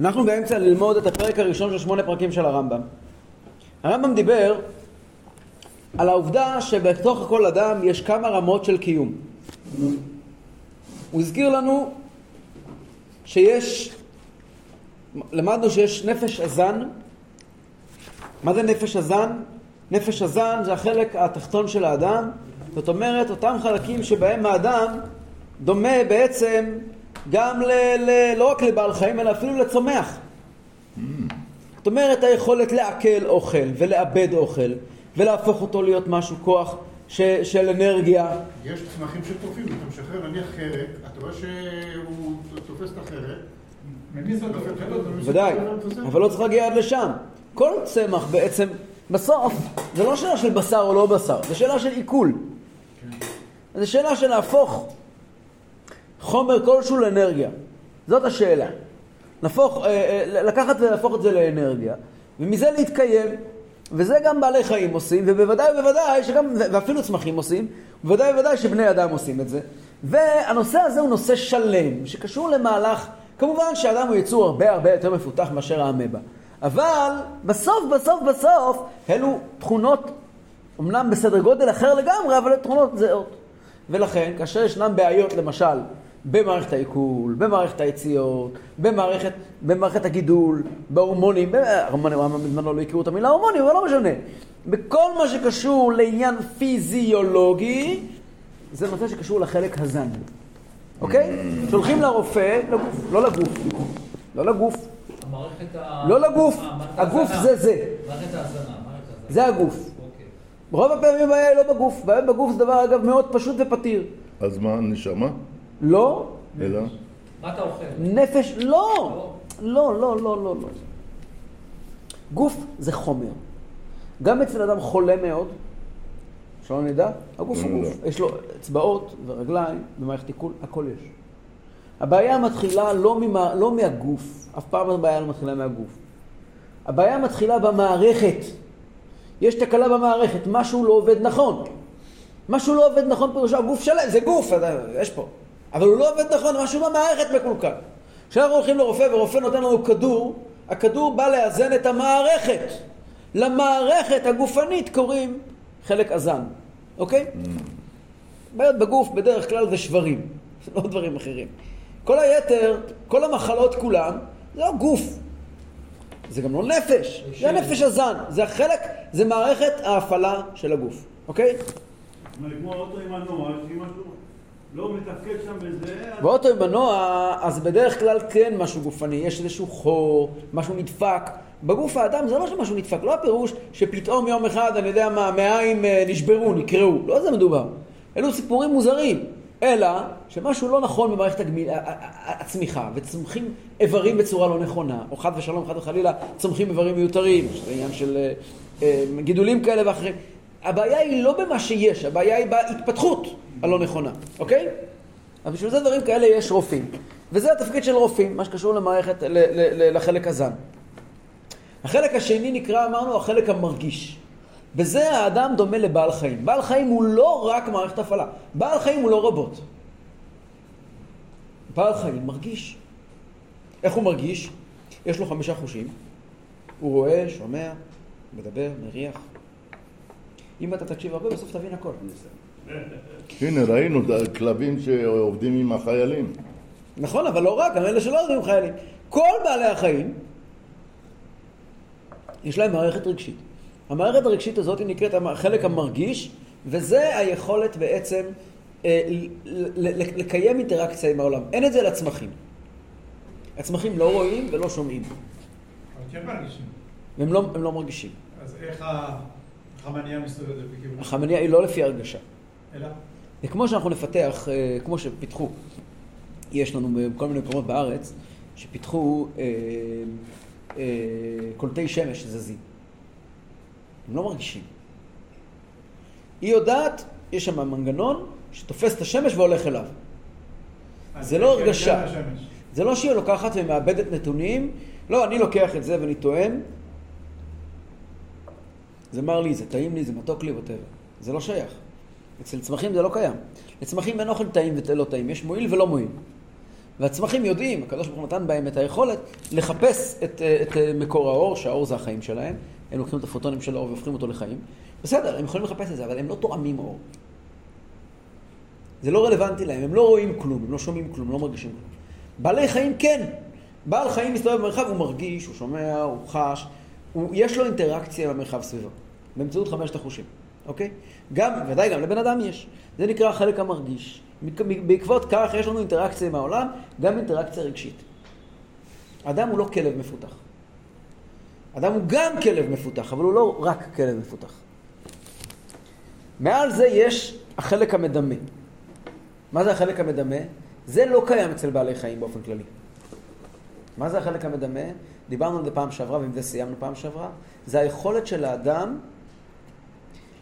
אנחנו באמצע ללמוד את הפרק הראשון של שמונה פרקים של הרמב"ם. הרמב"ם דיבר על העובדה שבתוך כל אדם יש כמה רמות של קיום. הוא הזכיר לנו שיש, למדנו שיש נפש הזן. מה זה נפש הזן? נפש הזן זה החלק התחתון של האדם, זאת אומרת אותם חלקים שבהם האדם דומה בעצם גם ל, ל, לא רק לבעל חיים אלא אפילו לצומח. זאת אומרת היכולת לעכל אוכל ולאבד אוכל ולהפוך אותו להיות משהו, כוח ש, של אנרגיה. יש צמחים שטורפים, אתה משחרר נניח חרק, אתה רואה שהוא תופס את החרק, ודאי, אבל לא צריך להגיע עד לשם. כל צמח בעצם, בסוף, זה לא שאלה של בשר או לא בשר, זה שאלה של עיכול. זה שאלה של להפוך חומר כלשהו לאנרגיה. זאת השאלה. להפוך, אה, אה, לקחת ולהפוך את זה לאנרגיה, ומזה להתקיים. וזה גם בעלי חיים עושים, ובוודאי ובוודאי שגם, ואפילו צמחים עושים, בוודאי ובוודאי שבני אדם עושים את זה. והנושא הזה הוא נושא שלם, שקשור למהלך, כמובן שאדם הוא יצור הרבה הרבה יותר מפותח מאשר האמבה. אבל בסוף, בסוף, בסוף, אלו תכונות, אמנם בסדר גודל אחר לגמרי, אבל תכונות זהות. ולכן, כאשר ישנן בעיות, למשל, במערכת העיכול, במערכת היציאות, במערכת, במערכת הגידול, בהורמונים, ההורמונים, בזמנו לא הכירו את המילה הורמונים, אבל לא משנה. בכל מה שקשור לעניין פיזיולוגי, זה נושא שקשור לחלק הזן. אוקיי? שולחים לרופא, לגוף, לא לגוף. לא לגוף. לא לגוף. הגוף זה זה. מערכת ההזנה. זה הגוף. אוקיי. רוב הפעמים הבעיה היא לא בגוף. בעיה בגוף זה דבר, אגב, מאוד פשוט ופתיר. אז מה, נשמה? לא. אלא? מה אתה אוכל? נפש, לא. לא, לא, לא, לא, לא. גוף זה חומר. גם אצל אדם חולה מאוד, שלא נדע, הגוף הוא גוף. יש לו אצבעות ורגליים ומערכת עיכול, הכל יש. הבעיה מתחילה לא, ממה, לא מהגוף, אף פעם הבעיה לא מתחילה מהגוף. הבעיה מתחילה במערכת. יש תקלה במערכת, משהו לא עובד נכון. משהו לא עובד נכון פירושו, הגוף שלם, זה גוף, יש פה. אבל הוא לא עובד נכון, משהו במערכת מקולקל. כשאנחנו הולכים לרופא ורופא נותן לנו כדור, הכדור בא לאזן את המערכת. למערכת הגופנית קוראים חלק אזן, אוקיי? Mm. בעיות בגוף בדרך כלל זה שברים, לא דברים אחרים. כל היתר, כל המחלות כולן, זה הגוף. זה גם לא נפש, זה הנפש הזן, זה החלק, זה מערכת ההפעלה של הגוף, אוקיי? כמו אוטו עם משהו לא מתפקד שם בזה... באוטו עם מנוע, אז בדרך כלל כן משהו גופני, יש איזשהו חור, משהו נדפק. בגוף האדם זה לא שמשהו נדפק, לא הפירוש שפתאום יום אחד, אני יודע מה, המעיים אה, נשברו, נקרעו, לא זה מדובר. אלו סיפורים מוזרים. אלא שמשהו לא נכון במערכת הגמיל, הצמיחה, וצומחים איברים בצורה לא נכונה, או חד ושלום, חד וחלילה, צומחים איברים מיותרים, שזה עניין של אה, אה, גידולים כאלה ואחרים. הבעיה היא לא במה שיש, הבעיה היא בהתפתחות הלא נכונה, אוקיי? אבל בשביל זה דברים כאלה יש רופאים. וזה התפקיד של רופאים, מה שקשור למערכת, ל, ל, ל, לחלק הזן. החלק השני נקרא, אמרנו, החלק המרגיש. בזה האדם דומה לבעל חיים. בעל חיים הוא לא רק מערכת הפעלה. בעל חיים הוא לא רובוט. בעל חיים מרגיש. איך הוא מרגיש? יש לו חמישה חושים. הוא רואה, שומע, מדבר, מריח. אם אתה תקשיב הרבה, בסוף תבין הכל. הנה, ראינו כלבים שעובדים עם החיילים. נכון, אבל לא רק, גם אלה שלא עובדים עם חיילים. כל בעלי החיים, יש להם מערכת רגשית. המערכת הרגשית הזאת נקראת החלק המרגיש, וזה היכולת בעצם אה, לקיים אינטראקציה עם העולם. אין את זה לצמחים. הצמחים לא רואים ולא שומעים. אבל כן מרגישים. הם לא, הם לא מרגישים. אז איך החמניה מסתובבת בכיוון? החמניה היא לא לפי הרגשה. אלא? זה כמו שאנחנו נפתח, אה, כמו שפיתחו, יש לנו בכל מיני מקומות בארץ, שפיתחו אה, אה, קולטי שמש שזזים. הם לא מרגישים. היא יודעת, יש שם מנגנון שתופס את השמש והולך אליו. זה לא הרגשה. זה לא שהיא לוקחת ומאבדת נתונים, לא, אני לוקח את זה ואני טוען, זה מר לי, זה טעים לי, זה מתוק לי, ווטאבר. זה לא שייך. אצל צמחים זה לא קיים. לצמחים אין אוכל טעים ולא טעים, יש מועיל ולא מועיל. והצמחים יודעים, הקדוש ברוך הוא נתן בהם את היכולת לחפש את, אה, את אה, מקור האור, שהאור זה החיים שלהם. הם לוקחים את הפוטונים של האור והופכים אותו לחיים. בסדר, הם יכולים לחפש את זה, אבל הם לא תואמים אור. זה לא רלוונטי להם, הם לא רואים כלום, הם לא שומעים כלום, לא מרגישים כלום. בעלי חיים כן. בעל חיים מסתובב במרחב, הוא מרגיש, הוא שומע, הוא חש, הוא, יש לו אינטראקציה במרחב סביבו, באמצעות חמשת החושים, אוקיי? גם, ודאי גם לבן אדם יש. זה נקרא החלק המרגיש. בעקבות כך יש לנו אינטראקציה עם העולם, גם אינטראקציה רגשית. אדם הוא לא כלב מפותח. אדם הוא גם כלב מפותח, אבל הוא לא רק כלב מפותח. מעל זה יש החלק המדמה. מה זה החלק המדמה? זה לא קיים אצל בעלי חיים באופן כללי. מה זה החלק המדמה? דיברנו על זה פעם שעברה, ועם זה סיימנו פעם שעברה. זה היכולת של האדם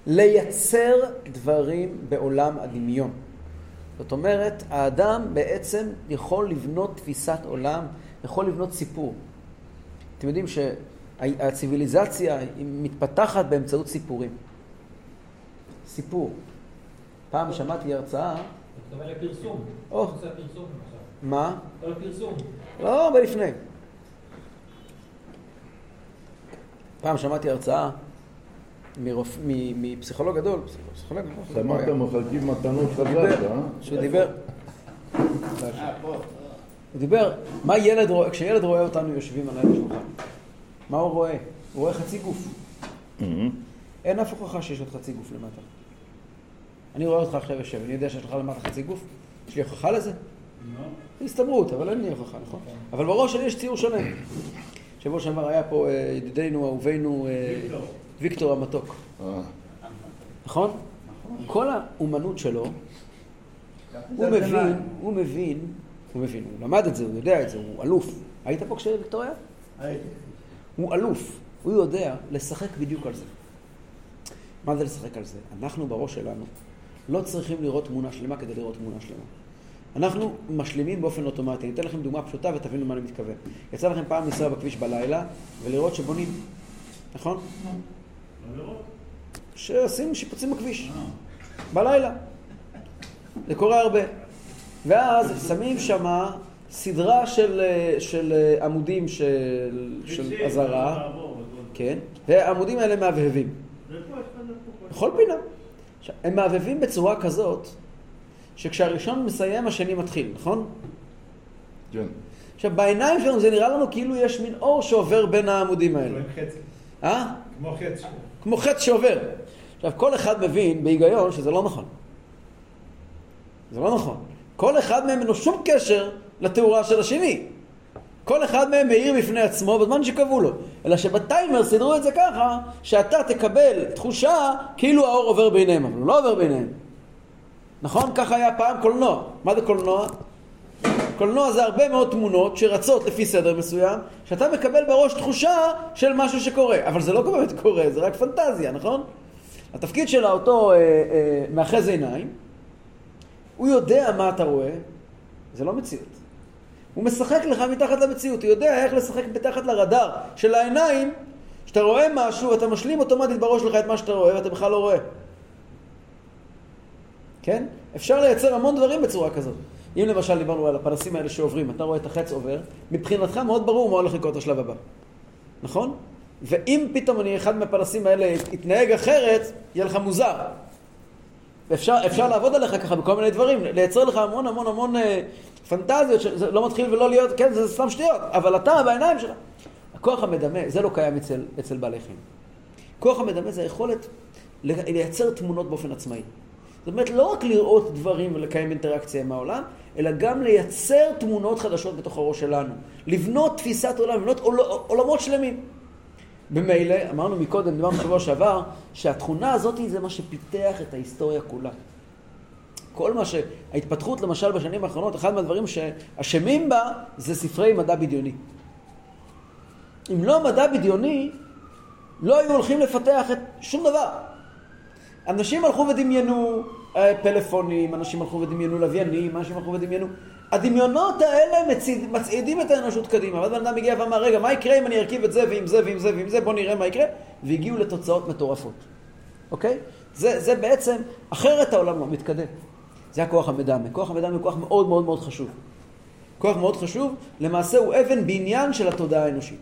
לייצר דברים בעולם הדמיון. זאת אומרת, האדם בעצם יכול לבנות תפיסת עולם, יכול לבנות סיפור. אתם יודעים שהציוויליזציה היא מתפתחת באמצעות סיפורים. סיפור. פעם שמעתי הרצאה... אתה מתכוון לפרסום. או. מה? כל הפרסום. לא, הרבה לפני. פעם שמעתי הרצאה מרופ... מ... מפסיכולוג גדול, פסיכולוג, לא שמעת מחלקים מתנות חזק, אה? שהוא דיבר, הוא דיבר, מה ילד רואה, כשילד רואה אותנו יושבים על השולחן, מה הוא רואה? הוא רואה חצי גוף. אין אף הוכחה שיש עוד חצי גוף למטה. אני רואה אותך עכשיו יושב, אני יודע שיש לך למטה חצי גוף? יש לי הוכחה לזה? זה הסתברות, אבל אין לי הוכחה, נכון? אבל בראש שלי יש ציור שלם. שבוע שעבר היה פה אה, ידידנו, אהובינו, אה, ויקטור המתוק. אה, נכון? כל האומנות שלו, הוא מבין, הוא מבין, הוא מבין, הוא למד את זה, הוא יודע את זה, הוא אלוף. היית פה כשוויקטור היה? הייתי. הוא אלוף, הוא יודע לשחק בדיוק על זה. מה זה לשחק על זה? אנחנו בראש שלנו לא צריכים לראות תמונה שלמה כדי לראות תמונה שלמה. אנחנו משלימים באופן אוטומטי. אני אתן לכם דוגמה פשוטה ותבינו מה אני מתכוון. יצא לכם פעם לנסוע בכביש בלילה ולראות שבונים, נכון? שעושים שיפוצים בכביש. בלילה. זה קורה הרבה. ואז שמים שם סדרה של, של עמודים של, של אזהרה. כן, והעמודים האלה מהבהבים. בכל פינה. הם מהבהבים בצורה כזאת, שכשהראשון מסיים, השני מתחיל, נכון? כן. עכשיו, בעיניים שלנו זה נראה לנו כאילו יש מין אור שעובר בין העמודים האלה. אה? כמו חצי. כמו חץ שעובר. עכשיו, כל אחד מבין בהיגיון שזה לא נכון. זה לא נכון. כל אחד מהם אין לו שום קשר לתאורה של השני. כל אחד מהם מאיר בפני עצמו בזמן שקבעו לו. אלא שבטיימר סידרו את זה ככה, שאתה תקבל תחושה כאילו האור עובר ביניהם, אבל הוא לא עובר ביניהם. נכון? ככה היה פעם קולנוע. מה זה קולנוע? קולנוע זה הרבה מאוד תמונות שרצות לפי סדר מסוים, שאתה מקבל בראש תחושה של משהו שקורה. אבל זה לא באמת קורה, זה רק פנטזיה, נכון? התפקיד של אותו אה, אה, מאחז עיניים, הוא יודע מה אתה רואה, זה לא מציאות. הוא משחק לך מתחת למציאות, הוא יודע איך לשחק מתחת לרדאר של העיניים, שאתה רואה משהו, אתה משלים אוטומטית בראש שלך את מה שאתה רואה, ואתה בכלל לא רואה. כן? אפשר לייצר המון דברים בצורה כזאת. אם למשל דיברנו על הפנסים האלה שעוברים, אתה רואה את החץ עובר, מבחינתך מאוד ברור מה הולך לקרות השלב הבא. נכון? ואם פתאום אני אחד מהפנסים האלה יתנהג אחרת, יהיה לך מוזר. אפשר, אפשר לעבוד עליך ככה בכל מיני דברים, לייצר לך המון המון המון אה, פנטזיות שזה לא מתחיל ולא להיות, כן, זה סתם שטויות, אבל אתה בעיניים שלך. הכוח המדמה, זה לא קיים אצל, אצל בעלי חיים. כוח המדמה זה היכולת לייצר תמונות באופן עצמאי. זאת אומרת, לא רק לראות דברים ולקיים אינטראקציה עם העולם, אלא גם לייצר תמונות חדשות בתוך הראש שלנו. לבנות תפיסת עולם, לבנות עול, עולמות שלמים. במילא, אמרנו מקודם, דיברנו בשבוע שעבר, שהתכונה הזאת זה מה שפיתח את ההיסטוריה כולה. כל מה שההתפתחות, למשל, בשנים האחרונות, אחד מהדברים שאשמים בה זה ספרי מדע בדיוני. אם לא מדע בדיוני, לא היו הולכים לפתח את שום דבר. אנשים הלכו ודמיינו אה, פלאפונים, אנשים הלכו ודמיינו לוויינים, אנשים הלכו ודמיינו... הדמיונות האלה מצעיד, מצעידים את האנושות קדימה. ואז בן אדם הגיע ואמר, רגע, מה יקרה אם אני ארכיב את זה ועם זה ועם זה ועם זה, בוא נראה מה יקרה. והגיעו לתוצאות מטורפות. אוקיי? זה, זה בעצם, אחרת העולם לא מתקדם. זה הכוח המדמה. כוח המדמה הוא כוח מאוד מאוד מאוד חשוב. כוח מאוד חשוב, למעשה הוא אבן בניין של התודעה האנושית.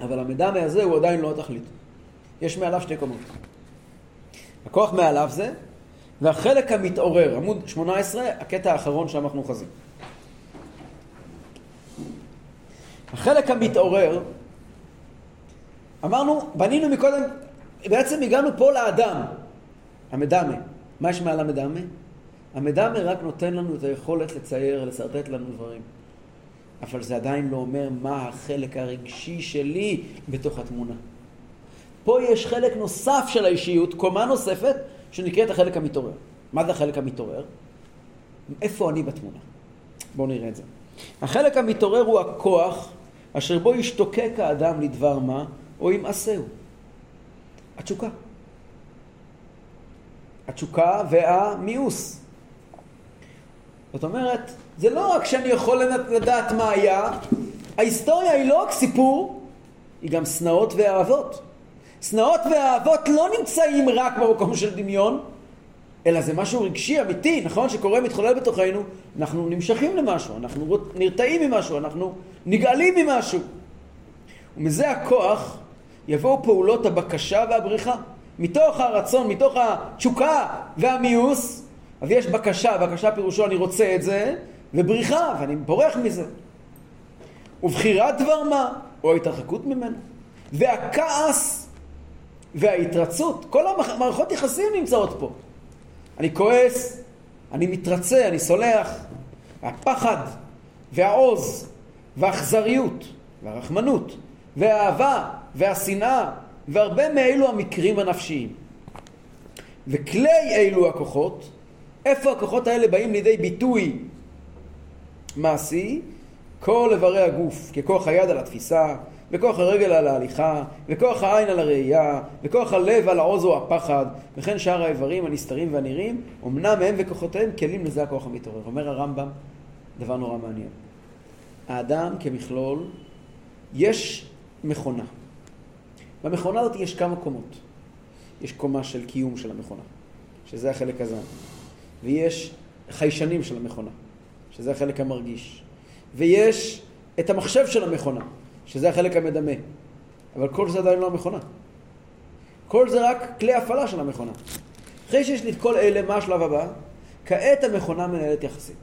אבל המדמה הזה הוא עדיין לא התכלית. יש מעליו שתי קומות. הכוח מעליו זה, והחלק המתעורר, עמוד 18, הקטע האחרון שם אנחנו אוחזים. החלק המתעורר, אמרנו, בנינו מקודם, בעצם הגענו פה לאדם, המדמה. מה יש מעל המדמה? המדמה רק נותן לנו את היכולת לצייר, לשרטט לנו דברים. אבל זה עדיין לא אומר מה החלק הרגשי שלי בתוך התמונה. פה יש חלק נוסף של האישיות, קומה נוספת, שנקראת החלק המתעורר. מה זה החלק המתעורר? איפה אני בתמונה? בואו נראה את זה. החלק המתעורר הוא הכוח אשר בו ישתוקק האדם לדבר מה, או ימעשהו. התשוקה. התשוקה והמיאוס. זאת אומרת, זה לא רק שאני יכול לדעת מה היה, ההיסטוריה היא לא רק סיפור, היא גם שנאות ואהבות. שנאות ואהבות לא נמצאים רק במקום של דמיון, אלא זה משהו רגשי, אמיתי, נכון? שקורה, מתחולל בתוכנו, אנחנו נמשכים למשהו, אנחנו נרתעים ממשהו, אנחנו נגאלים ממשהו. ומזה הכוח יבואו פעולות הבקשה והבריחה. מתוך הרצון, מתוך התשוקה והמיוס, אז יש בקשה, בקשה פירושו אני רוצה את זה, ובריחה, ואני בורח מזה. ובחירת דבר מה, או ההתרחקות ממנו. והכעס וההתרצות, כל המערכות יחסים נמצאות פה. אני כועס, אני מתרצה, אני סולח. הפחד והעוז והאכזריות והרחמנות והאהבה והשנאה והרבה מאלו המקרים הנפשיים. וכלי אלו הכוחות, איפה הכוחות האלה באים לידי ביטוי מעשי? כל איברי הגוף, ככוח היד על התפיסה, וכוח הרגל על ההליכה, וכוח העין על הראייה, וכוח הלב על העוז או הפחד, וכן שאר האיברים הנסתרים והנראים, אמנם הם וכוחותיהם כלים לזה הכוח המתעורר. אומר הרמב"ם דבר נורא מעניין. האדם כמכלול, יש מכונה. במכונה הזאת יש כמה קומות. יש קומה של קיום של המכונה, שזה החלק הזן. ויש חיישנים של המכונה, שזה החלק המרגיש. ויש את המחשב של המכונה, שזה החלק המדמה. אבל כל זה עדיין לא המכונה. כל זה רק כלי הפעלה של המכונה. אחרי שיש לי את כל אלה, מה השלב הבא? כעת המכונה מנהלת יחסים.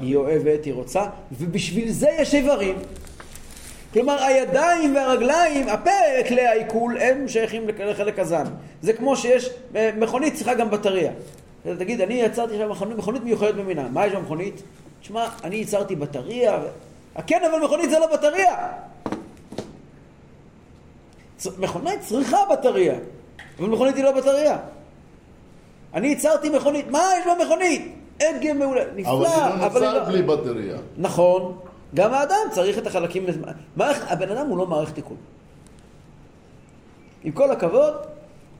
היא אוהבת, היא רוצה, ובשביל זה יש איברים. כלומר, הידיים והרגליים, הפה, כלי העיכול, הם שייכים לחלק הזן. זה כמו שיש, אה, מכונית צריכה גם בטריה. תגיד, אני יצרתי שם מכונית, מכונית מיוחדת במינה. מה יש במכונית? תשמע, אני ייצרתי בטריה. ו... כן, אבל מכונית זה לא בטריה. מכונית צריכה בטריה, אבל מכונית היא לא בטריה. אני ייצרתי מכונית, מה יש במכונית? הגה מעולה, נפלא, אבל היא לא נוצר בלי בטריה. נכון, גם האדם צריך את החלקים, מערכ... הבן אדם הוא לא מערכת עיכול. עם כל הכבוד,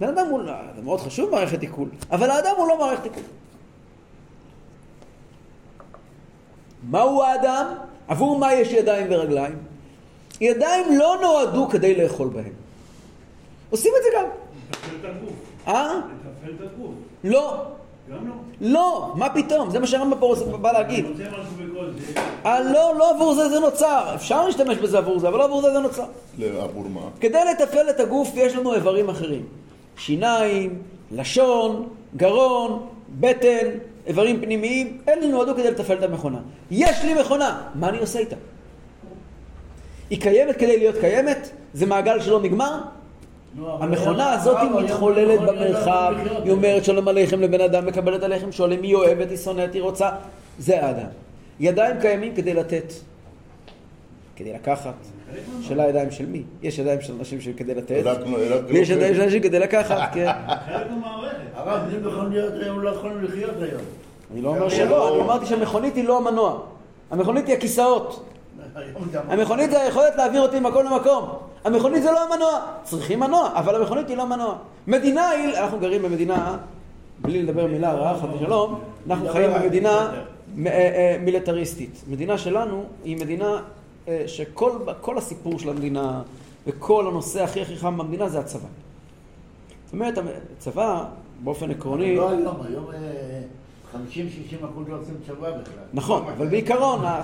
בן אדם הוא, זה מאוד חשוב מערכת עיכול, אבל האדם הוא לא מערכת עיכול. מהו האדם? עבור מה יש ידיים ורגליים? ידיים לא נועדו כדי לאכול בהם. עושים את זה גם. לתפעל את הגוף. אה? לתפעל את הגוף. לא. גם לא. לא, מה פתאום? זה מה שהרמב"ם פה בא להגיד. אני רוצה משהו בכל זה. אה, לא, לא עבור זה זה נוצר. אפשר להשתמש בזה עבור זה, אבל לא עבור זה זה נוצר. עבור מה? כדי לתפעל את הגוף יש לנו איברים אחרים. שיניים, לשון, גרון, בטן, איברים פנימיים, אלה נועדו כדי לתפעל את המכונה. יש לי מכונה, מה אני עושה איתה? היא קיימת כדי להיות קיימת? זה מעגל שלא נגמר? המכונה הזאת היא מתחוללת במרחב, היא אומרת שלום עליכם לבן אדם, מקבלת עליכם, שואלים מי אוהבת, היא שונאת, היא רוצה, זה האדם. ידיים קיימים כדי לתת, כדי לקחת. שאלה ידיים של מי? יש ידיים של אנשים שכדי לתת, ויש ידיים של אנשים כדי לקחת, כן. חלק מהמערכת. הרב, בלי מכוניות היום לא יכולים לחיות היום. אני לא אומר שלא, אני אמרתי שהמכונית היא לא המנוע. המכונית היא הכיסאות. המכונית זה היכולת להעביר אותי ממקום למקום. המכונית זה לא המנוע. צריכים מנוע, אבל המכונית היא לא מנוע. מדינה היא, אנחנו גרים במדינה, בלי לדבר מילה רעה, חד ושלום, אנחנו חיים במדינה אה, אה, מיליטריסטית. מדינה שלנו היא מדינה שכל הסיפור של המדינה וכל הנושא הכי הכי חם במדינה זה הצבא. זאת אומרת, הצבא, באופן עקרוני... לא היום, היום 50-60 אחוז לא עושים צבא בכלל. נכון, אבל בעיקרון ה-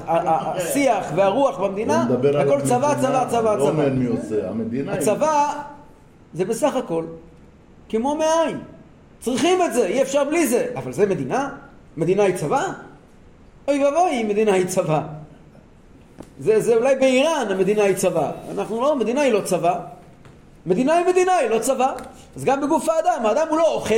השיח והרוח במדינה, הכל צבא, המדינה, צבא, צבא, לא צבא. מעניין מי עושה, המדינה... היא- הצבא זה בסך הכל כמו מאין. צריכים את זה, אי אפשר בלי זה. אבל זה מדינה? מדינה היא צבא? אוי ואבוי אם מדינה היא צבא. זה, זה אולי באיראן המדינה היא צבא. אנחנו לא, מדינה היא לא צבא. מדינה היא מדינה, היא לא צבא. אז גם בגוף האדם, האדם הוא לא אוכל.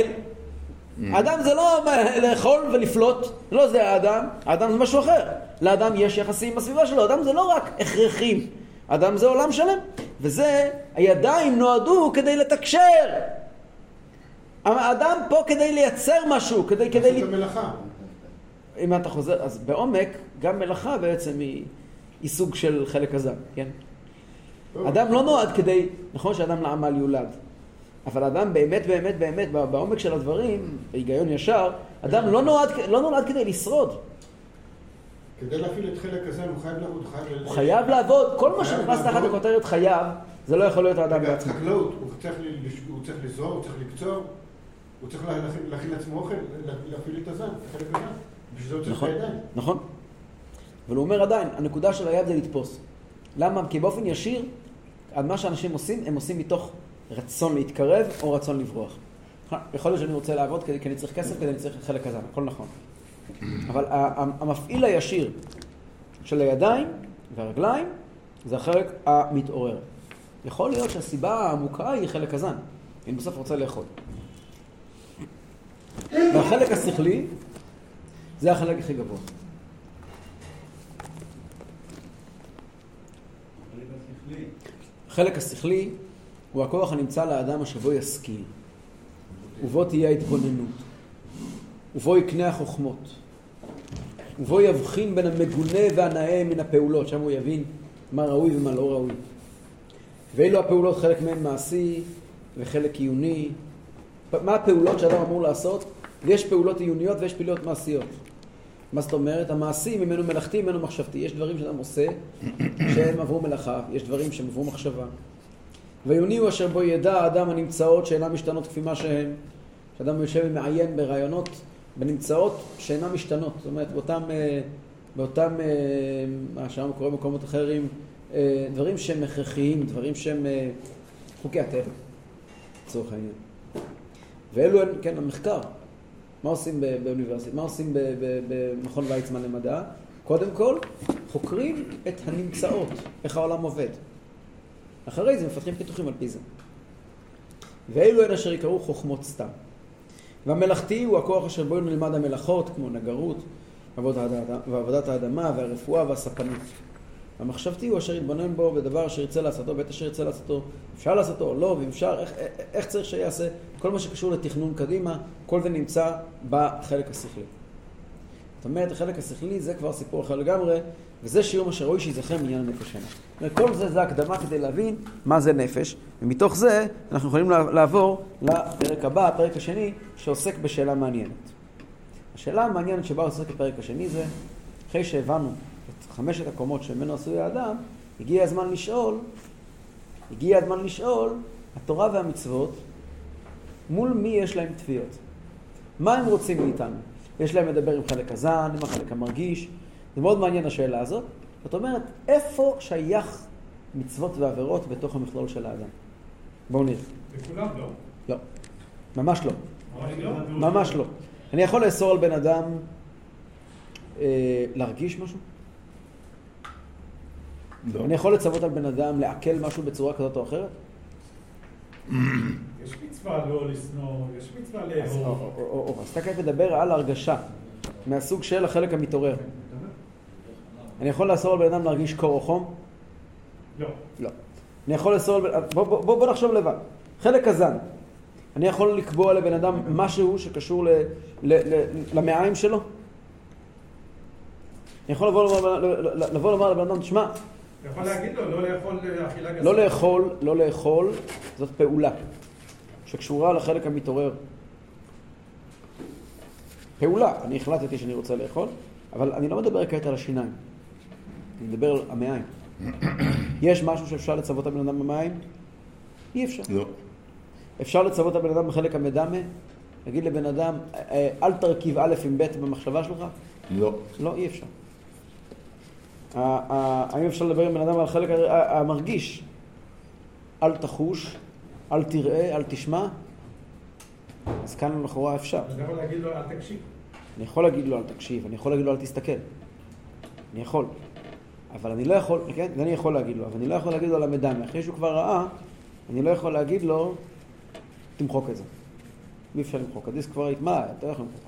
האדם זה לא לאכול ולפלוט, לא זה האדם, האדם זה משהו אחר. לאדם יש יחסים עם הסביבה שלו, האדם זה לא רק הכרחים, האדם זה עולם שלם. וזה, הידיים נועדו כדי לתקשר. האדם פה כדי לייצר משהו, כדי, כדי... לעשות ל- את המלאכה. אם אתה חוזר, אז בעומק, גם מלאכה בעצם היא, היא סוג של חלק הזן, כן? אדם לא נועד כדי, נכון שאדם לעמל יולד, אבל אדם באמת באמת באמת בעומק של הדברים, בהיגיון ישר, אדם לא נועד, לא נולד כדי לשרוד, כדי להפעיל את חלק הזה, הוא חייב לעבוד, חייב... הוא חייב לעבוד, כל מה שנכנס תחת. הכותרת חייב, זה לא יכול להיות האדם בעצמו. חקלאות, הוא צריך ל- לש- הוא צריך לקצור, הוא צריך לה- להכין- לעצמו אוכל, לה- להפעיל את הזן, את החלק הזה. בשביל זה הוא צריך את הידיים. נכון. אבל הוא אומר עדיין, הנקודה של היד זה לתפוס. למה? כי באופן ישיר, על מה שאנשים עושים, הם עושים מתוך רצון להתקרב או רצון לברוח. יכול להיות שאני רוצה לעבוד כי אני צריך כסף, כדי אני צריך חלק כזה, הכל נכון. אבל המפעיל הישיר של הידיים והרגליים זה החלק המתעורר. יכול להיות שהסיבה העמוקה היא חלק הזן. אני בסוף רוצה לאכול. והחלק השכלי זה החלק הכי גבוה. החלק השכלי הוא הכוח הנמצא לאדם אשר בו ישכיל, ובו תהיה ההתבוננות, ובו יקנה החוכמות, ובו יבחין בין המגונה והנאה מן הפעולות, שם הוא יבין מה ראוי ומה לא ראוי. ואלו הפעולות, חלק מהן מעשי וחלק עיוני. מה הפעולות שאדם אמור לעשות? ויש פעולות עיוניות ויש פעולות מעשיות. מה זאת אומרת? המעשי ממנו מלאכתי, ממנו מחשבתי. יש דברים שאדם עושה שהם עברו מלאכה, יש דברים שהם עברו מחשבה. ועיוני הוא אשר בו ידע האדם הנמצאות שאינן משתנות כפי מה שהן. שאדם יושב ומעיין ברעיונות, בנמצאות שאינן משתנות. זאת אומרת, באותם, אה, באותם אה, מה שם קורה במקומות אחרים, אה, דברים שהם הכרחיים, דברים שהם חוקי הטבע, לצורך העניין. ואלו כן, המחקר. מה עושים באוניברסיטה? מה עושים במכון ויצמן למדע? קודם כל, חוקרים את הנמצאות, איך העולם עובד. אחרי זה מפתחים פיתוחים על פי זה. ואלו הן אשר יקראו חוכמות סתם. והמלאכתי הוא הכוח אשר בו נלמד המלאכות, כמו נגרות, ועבודת האדמה, והרפואה והספנות. המחשבתי הוא אשר יתבונן בו בדבר אשר ירצה לעשותו, בעת אשר ירצה לעשותו, אפשר לעשותו או לא, ואם אפשר, איך, איך צריך שיעשה, כל מה שקשור לתכנון קדימה, כל זה נמצא בחלק השכלי. זאת אומרת, החלק השכלי זה כבר סיפור אחר לגמרי, וזה שיעור מה שראוי שייזכר מעניין הנפש אומרת, כל זה זה הקדמה כדי להבין מה זה נפש, ומתוך זה אנחנו יכולים לע- לעבור לפרק הבא, הפרק השני, שעוסק בשאלה מעניינת. השאלה המעניינת שבה עוסק הפרק השני זה, אחרי שהבנו חמשת הקומות שממנו עשוי האדם, הגיע הזמן לשאול, הגיע הזמן לשאול, התורה והמצוות, מול מי יש להם תביעות? מה הם רוצים מאיתנו? יש להם לדבר עם חלק הזן, עם החלק המרגיש. זה מאוד מעניין השאלה הזאת. זאת אומרת, איפה שייך מצוות ועבירות בתוך המכלול של האדם? בואו נראה. לכולם לא. לא. לא. ממש לא. ממש לא. אני יכול לאסור על בן אדם אה, להרגיש משהו? לא. אני יכול לצוות על בן אדם לעכל משהו בצורה כזאת או אחרת? יש מצווה לא לשנוא, יש מצווה לאהוב. אז אתה כעת מדבר על הרגשה, מהסוג של החלק המתעורר. אני יכול לאסור על בן אדם להרגיש קור או חום? לא. לא. אני יכול לאסור על בן... בוא, בוא, בוא, נחשוב לבד. חלק הזן. אני יכול לקבוע לבן אדם משהו שקשור ל, ל, ל, למעיים שלו? אני יכול לבוא לומר לבן אדם, תשמע, אתה יכול להגיד לו, לא לאכול אכילה גסה. לא לאכול, לא לאכול, זאת פעולה שקשורה לחלק המתעורר. פעולה, אני החלטתי שאני רוצה לאכול, אבל אני לא מדבר כעת על השיניים, אני מדבר על המעיים. יש משהו שאפשר לצוות הבן אדם במעיים? אי אפשר. לא. אפשר לצוות הבן אדם בחלק המדמה? להגיד לבן אדם, אה, אל תרכיב א' עם ב' במחשבה שלך? לא. לא, אי אפשר. האם אפשר לדבר עם בן אדם על החלק המרגיש? אל תחוש, אל תראה, אל תשמע. אז כאן לכאורה אפשר. אתה יכול להגיד לו, אל תקשיב. אני יכול להגיד לו אל תקשיב, אני יכול להגיד לו אל תסתכל. אני יכול. אבל אני לא יכול, כן, זה אני יכול להגיד לו, אבל אני לא יכול להגיד לו על המדמה. אחרי שהוא כבר ראה, אני לא יכול להגיד לו, תמחוק את זה. אי אפשר למחוק, הדיסק כבר התמלא, אתה לא יכול למחוק.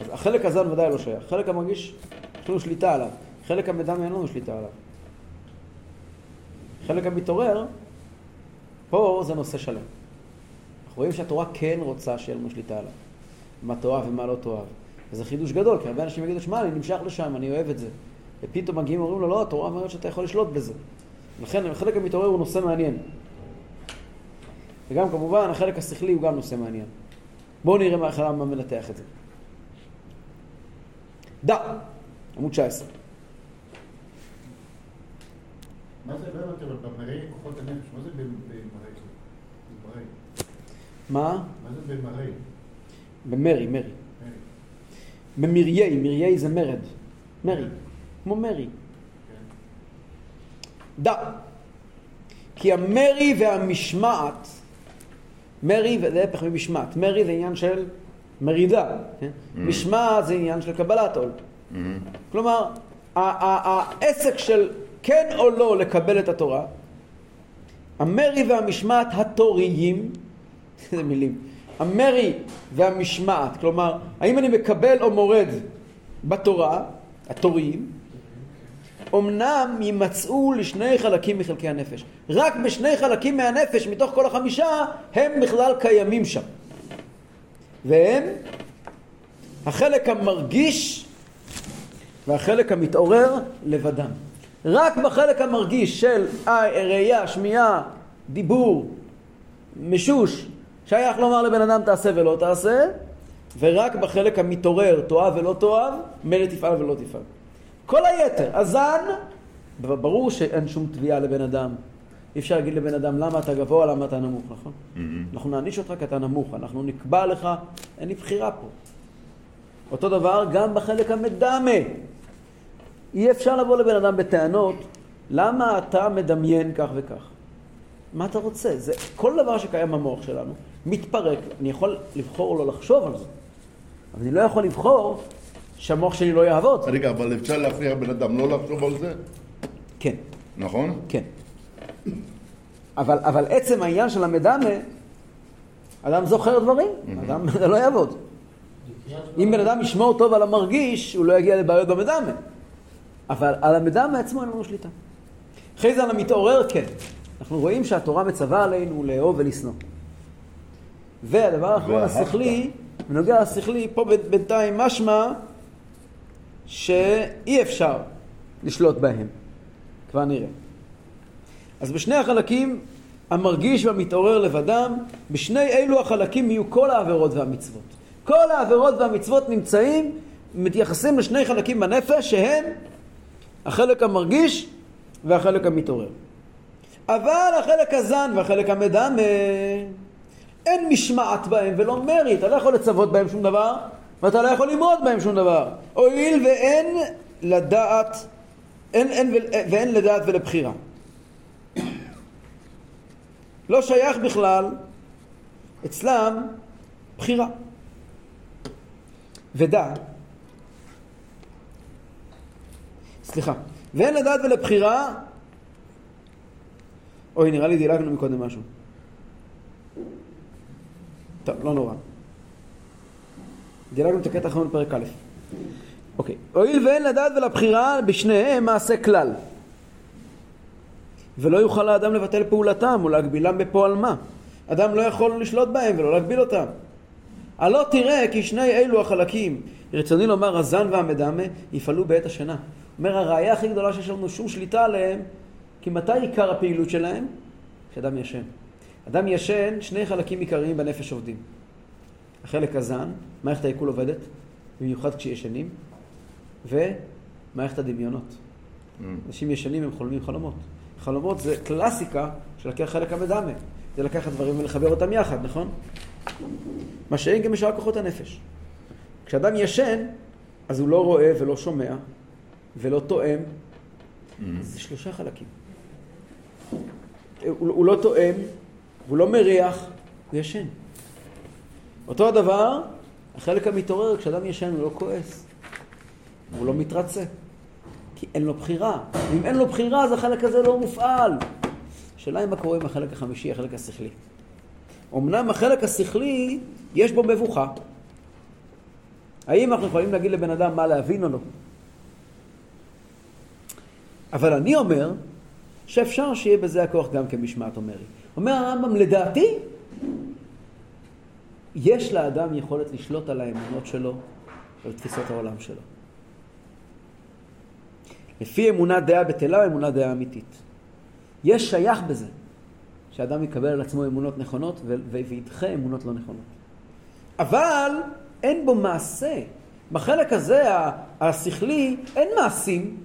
אז החלק הזה ודאי לא שייך. החלק המרגיש, יש לנו שליטה עליו. חלק המדמה אין לנו שליטה עליו. חלק המתעורר, פה זה נושא שלם. אנחנו רואים שהתורה כן רוצה שיהיה לנו שליטה עליו. מה תאהב ומה לא תאהב. וזה חידוש גדול, כי הרבה אנשים יגידו, שמע, אני נמשך לשם, אני אוהב את זה. ופתאום מגיעים ואומרים לו, לא, התורה אומרת שאתה יכול לשלוט בזה. לכן החלק המתעורר הוא נושא מעניין. וגם כמובן, החלק השכלי הוא גם נושא מעניין. בואו נראה מה החלם מנתח את זה. דע, עמוד 19. מה זה, לא הבנתי, אבל במראי כוחות הנפש, מה זה במראי? במראי. מה? מה זה במראי? במרי, מרי. מרי. במריי, מריי זה מרד. מרי, כמו מרי. כן. דע. כי המרי והמשמעת, מרי זה ההפך ממשמעת. מרי זה עניין של מרידה. כן? משמעת זה עניין של קבלת עול. כלומר, ה- ה- העסק של כן או לא לקבל את התורה, המרי והמשמעת התוריים, איזה מילים, המרי והמשמעת, כלומר, האם אני מקבל או מורד בתורה, התוריים, אמנם יימצאו לשני חלקים מחלקי הנפש. רק בשני חלקים מהנפש, מתוך כל החמישה, הם בכלל קיימים שם. והם החלק המרגיש והחלק המתעורר לבדם. רק בחלק המרגיש של אה, ראייה, שמיעה, דיבור, משוש, שייך לומר לבן אדם תעשה ולא תעשה, ורק בחלק המתעורר, תאהב ולא תאהב, מילא תפעל ולא תפעל. כל היתר, הזן, ברור שאין שום תביעה לבן אדם. אי אפשר להגיד לבן אדם למה אתה גבוה, למה אתה נמוך, נכון? אנחנו נעניש אותך כי אתה נמוך, אנחנו נקבע לך, אין לי בחירה פה. אותו דבר גם בחלק המדמה. אי אפשר לבוא לבן אדם בטענות, למה אתה מדמיין כך וכך? מה אתה רוצה? זה, כל דבר שקיים במוח שלנו מתפרק. אני יכול לבחור לא לחשוב על זה, אבל אני לא יכול לבחור שהמוח שלי לא יעבוד. רגע, אבל אפשר להכריח בן אדם לא לחשוב על זה? כן, נכון? כן. אבל, אבל עצם העניין של המדמה, אדם זוכר דברים, אדם זה לא יעבוד. אם בן אדם ישמור טוב על המרגיש, הוא לא יגיע לבעיות במדמה. אבל על המדמה עצמו אין לנו שליטה. אחרי זה על המתעורר, כן. אנחנו רואים שהתורה מצווה עלינו לאהוב ולשנוא. והדבר האחרון. השכלי, בנוגע לשכלי, פה בינתיים משמע שאי אפשר לשלוט בהם. כבר נראה. אז בשני החלקים, המרגיש והמתעורר לבדם, בשני אלו החלקים יהיו כל העבירות והמצוות. כל העבירות והמצוות נמצאים, מתייחסים לשני חלקים בנפש, שהם החלק המרגיש והחלק המתעורר. אבל החלק הזן והחלק המדמה, אין משמעת בהם ולא מרי, אתה לא יכול לצוות בהם שום דבר, ואתה לא יכול למרוד בהם שום דבר. הואיל ואין לדעת, אין, אין, ואין לדעת ולבחירה. לא שייך בכלל אצלם בחירה. ודע, סליחה, ואין לדעת ולבחירה, אוי, נראה לי דילגנו מקודם משהו. טוב, לא נורא. דילגנו את הקטע האחרון בפרק א'. אוקיי. הואיל ואין לדעת ולבחירה בשניהם מעשה כלל. ולא יוכל האדם לבטל פעולתם או להגבילם בפועל מה. אדם לא יכול לשלוט בהם ולא להגביל אותם. הלא תראה כי שני אלו החלקים, רצוני לומר הזן והמדמה, יפעלו בעת השינה. אומר הראייה הכי גדולה שיש לנו שום שליטה עליהם, כי מתי עיקר הפעילות שלהם? כשאדם ישן. אדם ישן, שני חלקים עיקריים בנפש עובדים. החלק הזן, מערכת העיכול עובדת, במיוחד כשישנים, ומערכת הדמיונות. אנשים ישנים הם חולמים חלומות. חלומות זה קלאסיקה של לקח חלק המדמה. זה לקחת דברים ולחבר אותם יחד, נכון? מה שאין גם בשאר כוחות הנפש. כשאדם ישן, אז הוא לא רואה ולא שומע ולא תואם. זה שלושה חלקים. הוא, הוא לא תואם, הוא לא מריח, הוא ישן. אותו הדבר, החלק המתעורר, כשאדם ישן הוא לא כועס, הוא לא מתרצה, כי אין לו בחירה. ואם אין לו בחירה, אז החלק הזה לא מופעל. השאלה היא מה קורה עם החלק החמישי, החלק השכלי. אמנם החלק השכלי, יש בו מבוכה. האם אנחנו יכולים להגיד לבן אדם מה להבין או לא? אבל אני אומר שאפשר שיהיה בזה הכוח גם כמשמעת אומרי. אומר הרמב"ם, לדעתי, יש לאדם יכולת לשלוט על האמונות שלו ועל תפיסות העולם שלו. לפי אמונה דעה בטלה, אמונה דעה אמיתית. יש שייך בזה, שאדם יקבל על עצמו אמונות נכונות וידחה אמונות לא נכונות. אבל אין בו מעשה. בחלק הזה, השכלי, אין מעשים,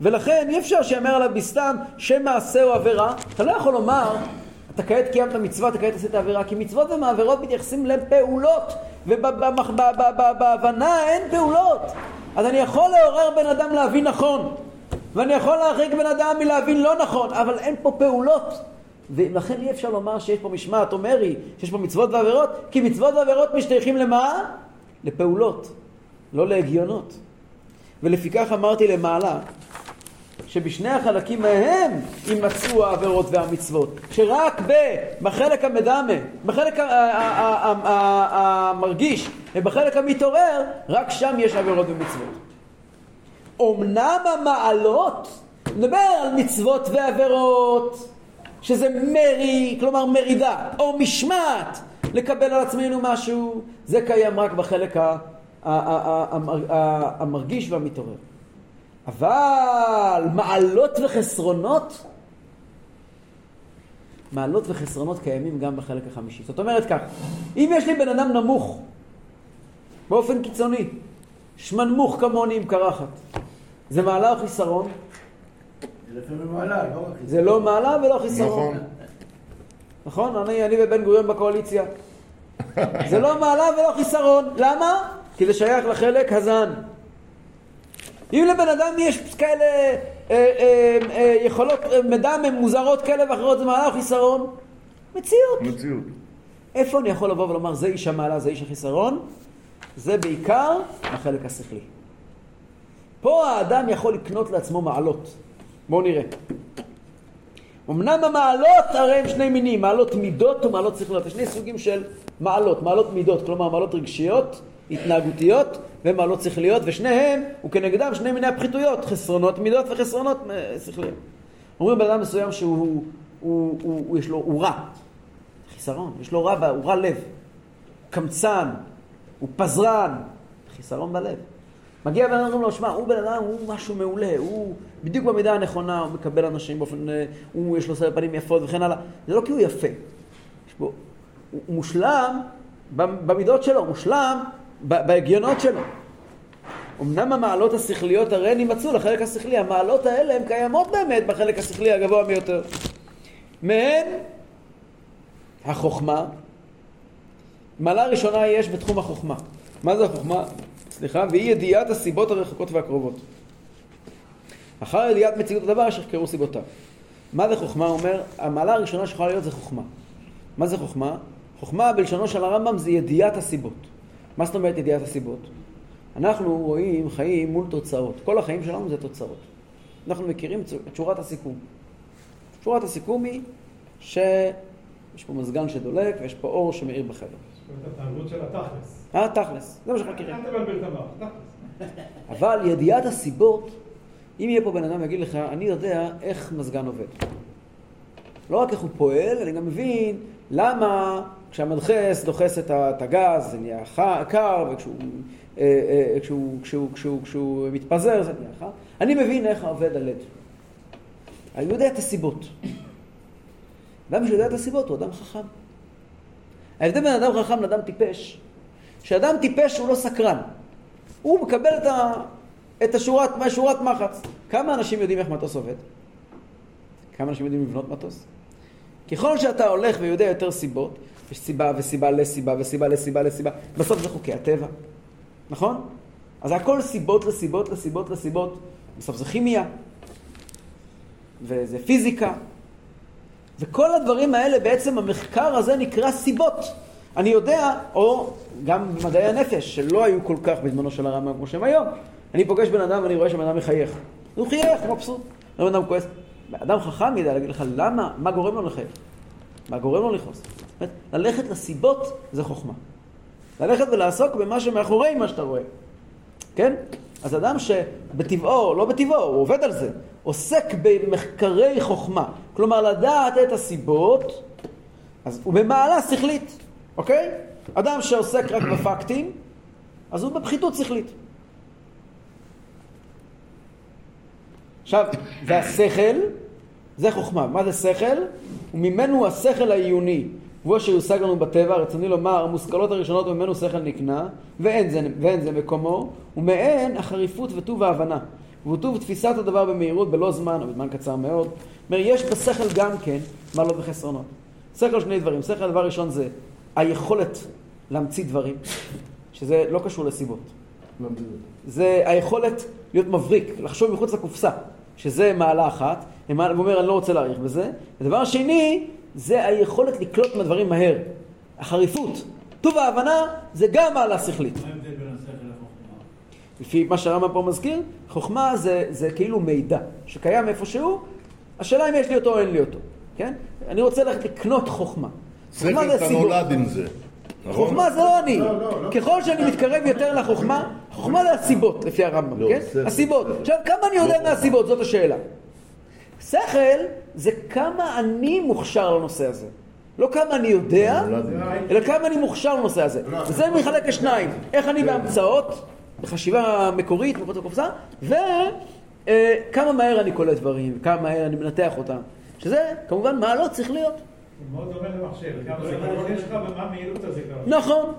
ולכן אי אפשר שיאמר עליו בסתם שם מעשה או עבירה. אתה לא יכול לומר, אתה כעת קיימת מצווה, אתה כעת עשית עבירה, כי מצוות ומעבירות מתייחסים לפעולות, ובהבנה אין פעולות. אז אני יכול לעורר בן אדם להבין נכון, ואני יכול להרחיק בן אדם מלהבין לא נכון, אבל אין פה פעולות. ולכן אי אפשר לומר שיש פה משמעת או מרי, שיש פה מצוות ועבירות, כי מצוות ועבירות משתייכים למה? לפעולות, לא להגיונות. ולפיכך אמרתי למעלה, שבשני החלקים מהם יימצאו העבירות והמצוות. שרק בחלק המדמה, בחלק המרגיש ובחלק המתעורר, רק שם יש עבירות ומצוות. אמנם המעלות, נדבר על מצוות ועבירות, שזה מרי, כלומר מרידה, או משמעת, לקבל על עצמנו משהו, זה קיים רק בחלק המרגיש והמתעורר. אבל מעלות וחסרונות, מעלות וחסרונות קיימים גם בחלק החמישי. זאת אומרת כך, אם יש לי בן אדם נמוך, באופן קיצוני, שמנמוך כמוני עם קרחת, זה מעלה או חיסרון? זה לפעמים מעלה, לא רק... זה לא מעלה ולא חיסרון. נכון. נכון? אני, אני ובן גוריון בקואליציה. זה לא מעלה ולא חיסרון. למה? כי זה שייך לחלק הזן. אם לבן אדם יש כאלה אה, אה, אה, יכולות אה, מידע מוזרות כאלה ואחרות, זה מעלה או חיסרון? מציאות. מציאות. איפה אני יכול לבוא ולומר זה איש המעלה, זה איש החיסרון? זה בעיקר החלק השכלי. פה האדם יכול לקנות לעצמו מעלות. בואו נראה. אמנם המעלות הרי הם שני מינים, מעלות מידות ומעלות שכליות. יש שני סוגים של מעלות, מעלות מידות, כלומר מעלות רגשיות, התנהגותיות ומעלות שכליות, ושניהם הוא כנגדם שני מיני הפחיתויות, חסרונות מידות וחסרונות אה, שכליות. אומרים בן אדם מסוים שהוא, הוא, הוא, הוא, הוא, יש לו, הוא רע, חיסרון, יש לו רע, הוא רע לב, קמצן, הוא פזרן, חיסרון בלב. מגיע בן אדם ואומרים לו, שמע, הוא בן אדם, הוא משהו מעולה, הוא בדיוק במידה הנכונה, הוא מקבל אנשים באופן, אה, הוא, יש לו סרט פנים יפות וכן הלאה. זה לא כי הוא יפה. יש בו, הוא מושלם במידות שלו, מושלם בהגיונות שלו. אמנם המעלות השכליות הרי נמצאו לחלק השכלי, המעלות האלה הן קיימות באמת בחלק השכלי הגבוה ביותר. מהן החוכמה, מעלה ראשונה יש בתחום החוכמה. מה זה החוכמה? סליחה, והיא ידיעת הסיבות הרחוקות והקרובות. אחר ידיעת מציאות הדבר שחקרו סיבותיו. מה זה חוכמה? אומר, המעלה הראשונה שיכולה להיות זה חוכמה. מה זה חוכמה? חוכמה בלשונו של הרמב"ם זה ידיעת הסיבות. מה זאת אומרת ידיעת הסיבות? אנחנו רואים חיים מול תוצאות. כל החיים שלנו זה תוצאות. אנחנו מכירים את שורת הסיכום. שורת הסיכום היא שיש פה מזגן שדולק ויש פה אור שמאיר בחדר. זאת ההתנהגות של התכלס. אה, תכלס. זה מה שאנחנו מכירים. אבל ידיעת הסיבות, אם יהיה פה בן אדם ויגיד לך, אני יודע איך מזגן עובד. לא רק איך הוא פועל, אני גם מבין למה כשהמדחס דוחס את הגז זה נהיה קר, וכשהוא אה, אה, כשהוא, כשהוא, כשהוא, כשהוא מתפזר זה נהיה חם. אני מבין איך עובד הלד. אני יודע את הסיבות. אדם שיודע את הסיבות הוא אדם חכם. ההבדל בין אדם חכם לאדם טיפש, שאדם טיפש הוא לא סקרן. הוא מקבל את, ה, את השורת, שורת מחץ. כמה אנשים יודעים איך מטוס עובד? כמה אנשים יודעים לבנות מטוס? ככל שאתה הולך ויודע יותר סיבות, יש סיבה וסיבה לסיבה וסיבה לסיבה לסיבה. בסוף זה חוקי הטבע, נכון? אז הכל סיבות לסיבות לסיבות לסיבות. בסוף זה כימיה, וזה פיזיקה. וכל הדברים האלה, בעצם המחקר הזה נקרא סיבות. אני יודע, או גם מדעי הנפש, שלא היו כל כך בזמנו של הרמב"ם כמו שהם היום. אני פוגש בן אדם ואני רואה שבן אדם מחייך. הוא חייך, הוא מבסוט. בן אדם כועס. אדם חכם ידע להגיד לך למה, מה גורם לו לחייך. מה גורם לו לכעוס. ללכת לסיבות זה חוכמה. ללכת ולעסוק במה שמאחורי מה שאתה רואה. כן? אז אדם שבטבעו, לא בטבעו, הוא עובד על זה, עוסק במחקרי חוכמה, כלומר לדעת את הסיבות, אז הוא במעלה שכלית, אוקיי? אדם שעוסק רק בפקטים, אז הוא בפחיתות שכלית. עכשיו, והשכל, זה חוכמה. מה זה שכל? וממנו השכל העיוני, והוא אשר יושג לנו בטבע, רצוני לומר, המושכלות הראשונות ממנו שכל נקנה, ואין זה, ואין זה מקומו, ומהן החריפות וטוב ההבנה. וטוב תפיסת הדבר במהירות, בלא זמן, או בזמן קצר מאוד. זאת אומרת, יש בשכל גם כן מעלות וחסרונות. שכל שני דברים. שכל, דבר ראשון זה היכולת להמציא דברים, שזה לא קשור לסיבות. זה היכולת להיות מבריק, לחשוב מחוץ לקופסה, שזה מעלה אחת, הוא אומר, אני לא רוצה להאריך בזה. ודבר שני, זה היכולת לקלוט מהדברים מהר. החריפות. טוב ההבנה זה גם מעלה שכלית. מה ההבדל בין השכל לחוכמה? לפי מה שהרמב"ם פה מזכיר, חוכמה זה, זה כאילו מידע שקיים איפשהו, השאלה אם יש לי אותו או אין לי אותו, כן? אני רוצה ללכת לקנות חוכמה. חוכמה שכל אתה סיבות. נולד עם זה. נכון? חוכמה זה לא אני. לא, לא, לא. ככל שאני מתקרב יותר לחוכמה, חוכמה זה הסיבות, לפי הרמב"ם, לא, כן? שכל. הסיבות. עכשיו, כמה אני יודע לא. מהסיבות? זאת השאלה. שכל זה כמה אני מוכשר לנושא הזה. לא כמה אני יודע. אלא כמה אני מוכשר לנושא הזה. וזה מחלק לשניים. איך אני בהמצאות, בחשיבה מקורית, מחוץ לקופסה, וכמה מהר אני קולט דברים, כמה מהר אני מנתח אותם. שזה כמובן מעלות צריך להיות. הוא מאוד דומה למחשב, כמה זיכרון יש לך ומה מהירות הזיכרון. נכון.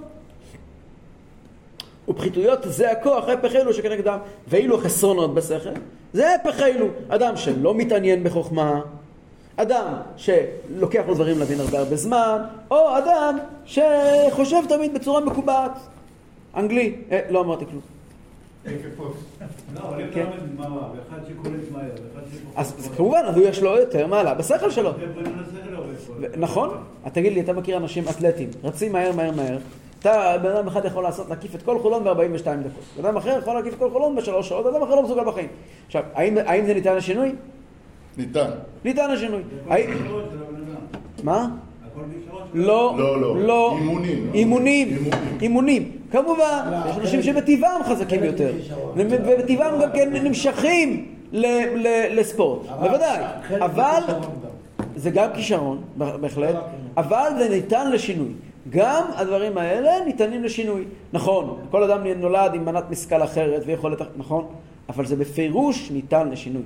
ופחיתויות זה הכוח, הפך אלו שכנגדם, ואילו חסרונות בשכל, זה הפך אלו. אדם שלא מתעניין בחוכמה, אדם שלוקח לו דברים להבין הרבה הרבה זמן, או אדם שחושב תמיד בצורה מקובעת. אנגלי, אה, לא אמרתי כלום. אז אז כמובן, אז הוא יש לו יותר מעלה בשכל שלו. ו- נכון? תגיד לי, אתה מכיר אנשים אתלטים, רצים מהר מהר מהר, אתה, בן אדם אחד יכול לעשות, להקיף את כל חולון ב-42 דקות, בן אדם אחר יכול להקיף את כל חולון בשלוש שעות, אדם אחר לא מסוגל בחיים. עכשיו, האם, זה ניתן לשינוי? ניתן. ניתן לשינוי. מה? לא, לא, לא. לא, אימונים. אימונים, אימונים. כמובן, יש אנשים שבטבעם חזקים יותר, ובטבעם גם כן נמשכים ל- ל- לספורט, בוודאי. אבל. זה גם כישרון, בהחלט, לא אבל זה ניתן לשינוי. גם הדברים האלה ניתנים לשינוי. נכון, כל אדם נולד עם מנת משכל אחרת ויכולת, נכון, אבל זה בפירוש ניתן לשינוי.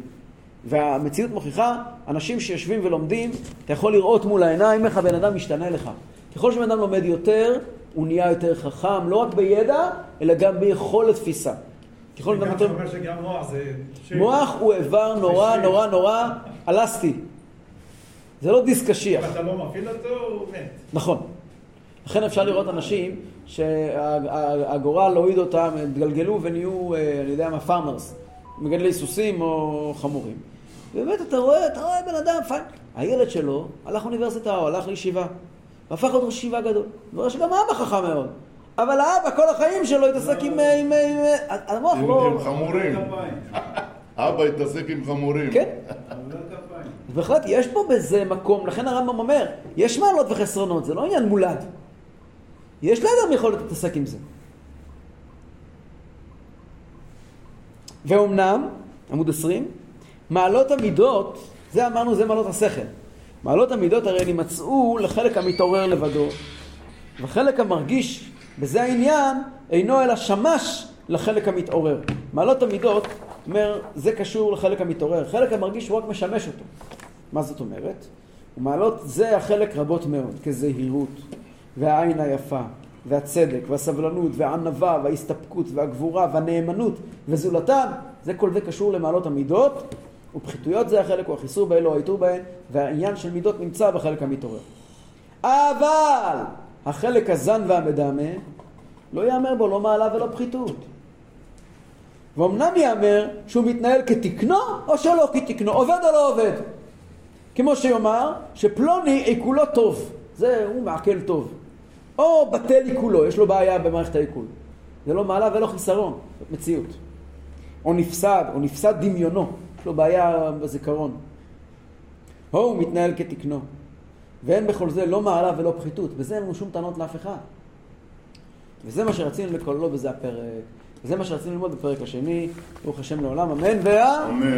והמציאות מוכיחה, אנשים שיושבים ולומדים, אתה יכול לראות מול העיניים איך הבן אדם משתנה לך. ככל שבן אדם לומד יותר, הוא נהיה יותר חכם, לא רק בידע, אלא גם ביכולת תפיסה. ככל גם אדם יותר... אומר שגם מוח זה... מוח הוא איבר נורא. נורא נורא אלסטי. זה לא דיסק קשיח. אם אתה לא מפעיל אותו, הוא מת. נכון. לכן אפשר לראות אנשים שהגורל הוריד אותם, התגלגלו ונהיו, אה, אני יודע מה, פארמרס, מגדלי סוסים או חמורים. באמת, אתה רואה, אתה רואה בן אדם, פיין. הילד שלו הלך לאוניברסיטה או הלך לישיבה, והפך להיות ראש ישיבה גדול. הוא רואה שגם האבא חכם מאוד. אבל האבא כל החיים שלו התעסק עם... אה, המוח לא... עם חמורים. אבא התעסק עם חמורים. כן. אז בהחלט יש פה בזה מקום, לכן הרמב"ם אומר, יש מעלות וחסרונות, זה לא עניין מולד. יש לאדם יכולת להתעסק עם זה. ואומנם, עמוד 20, מעלות המידות, זה אמרנו, זה מעלות השכל. מעלות המידות הרי נמצאו לחלק המתעורר לבדו, וחלק המרגיש, בזה העניין, אינו אלא שמש לחלק המתעורר. מעלות המידות, אומר, זה קשור לחלק המתעורר. חלק המרגיש הוא רק משמש אותו. מה זאת אומרת? ומעלות זה החלק רבות מאוד, כזהירות, והעין היפה, והצדק, והסבלנות, והענווה, וההסתפקות, והגבורה, והנאמנות, וזולתן, זה כל זה קשור למעלות המידות, ופחיתויות זה החלק, הוא החיסור באלו, האיתור בהן, והעניין של מידות נמצא בחלק המתעורר. אבל החלק הזן והמדמה, לא ייאמר בו לא מעלה ולא פחיתות. ואומנם ייאמר שהוא מתנהל כתקנו או שלא כתקנו, עובד או לא עובד. כמו שיאמר שפלוני עיקולו טוב, זה הוא מעכל טוב. או בטל עיקולו, יש לו בעיה במערכת העיכול. זה לא מעלה ולא חיסרון, זאת מציאות. או נפסד, או נפסד דמיונו, יש לו בעיה בזיכרון. או הוא מתנהל כתקנו. ואין בכל זה לא מעלה ולא פחיתות, בזה אין לנו שום טענות לאף אחד. וזה מה שרצינו לקוללו בזה הפרק. וזה מה שרצינו ללמוד בפרק השני, ברוך השם לעולם, אמן ואה. אמן.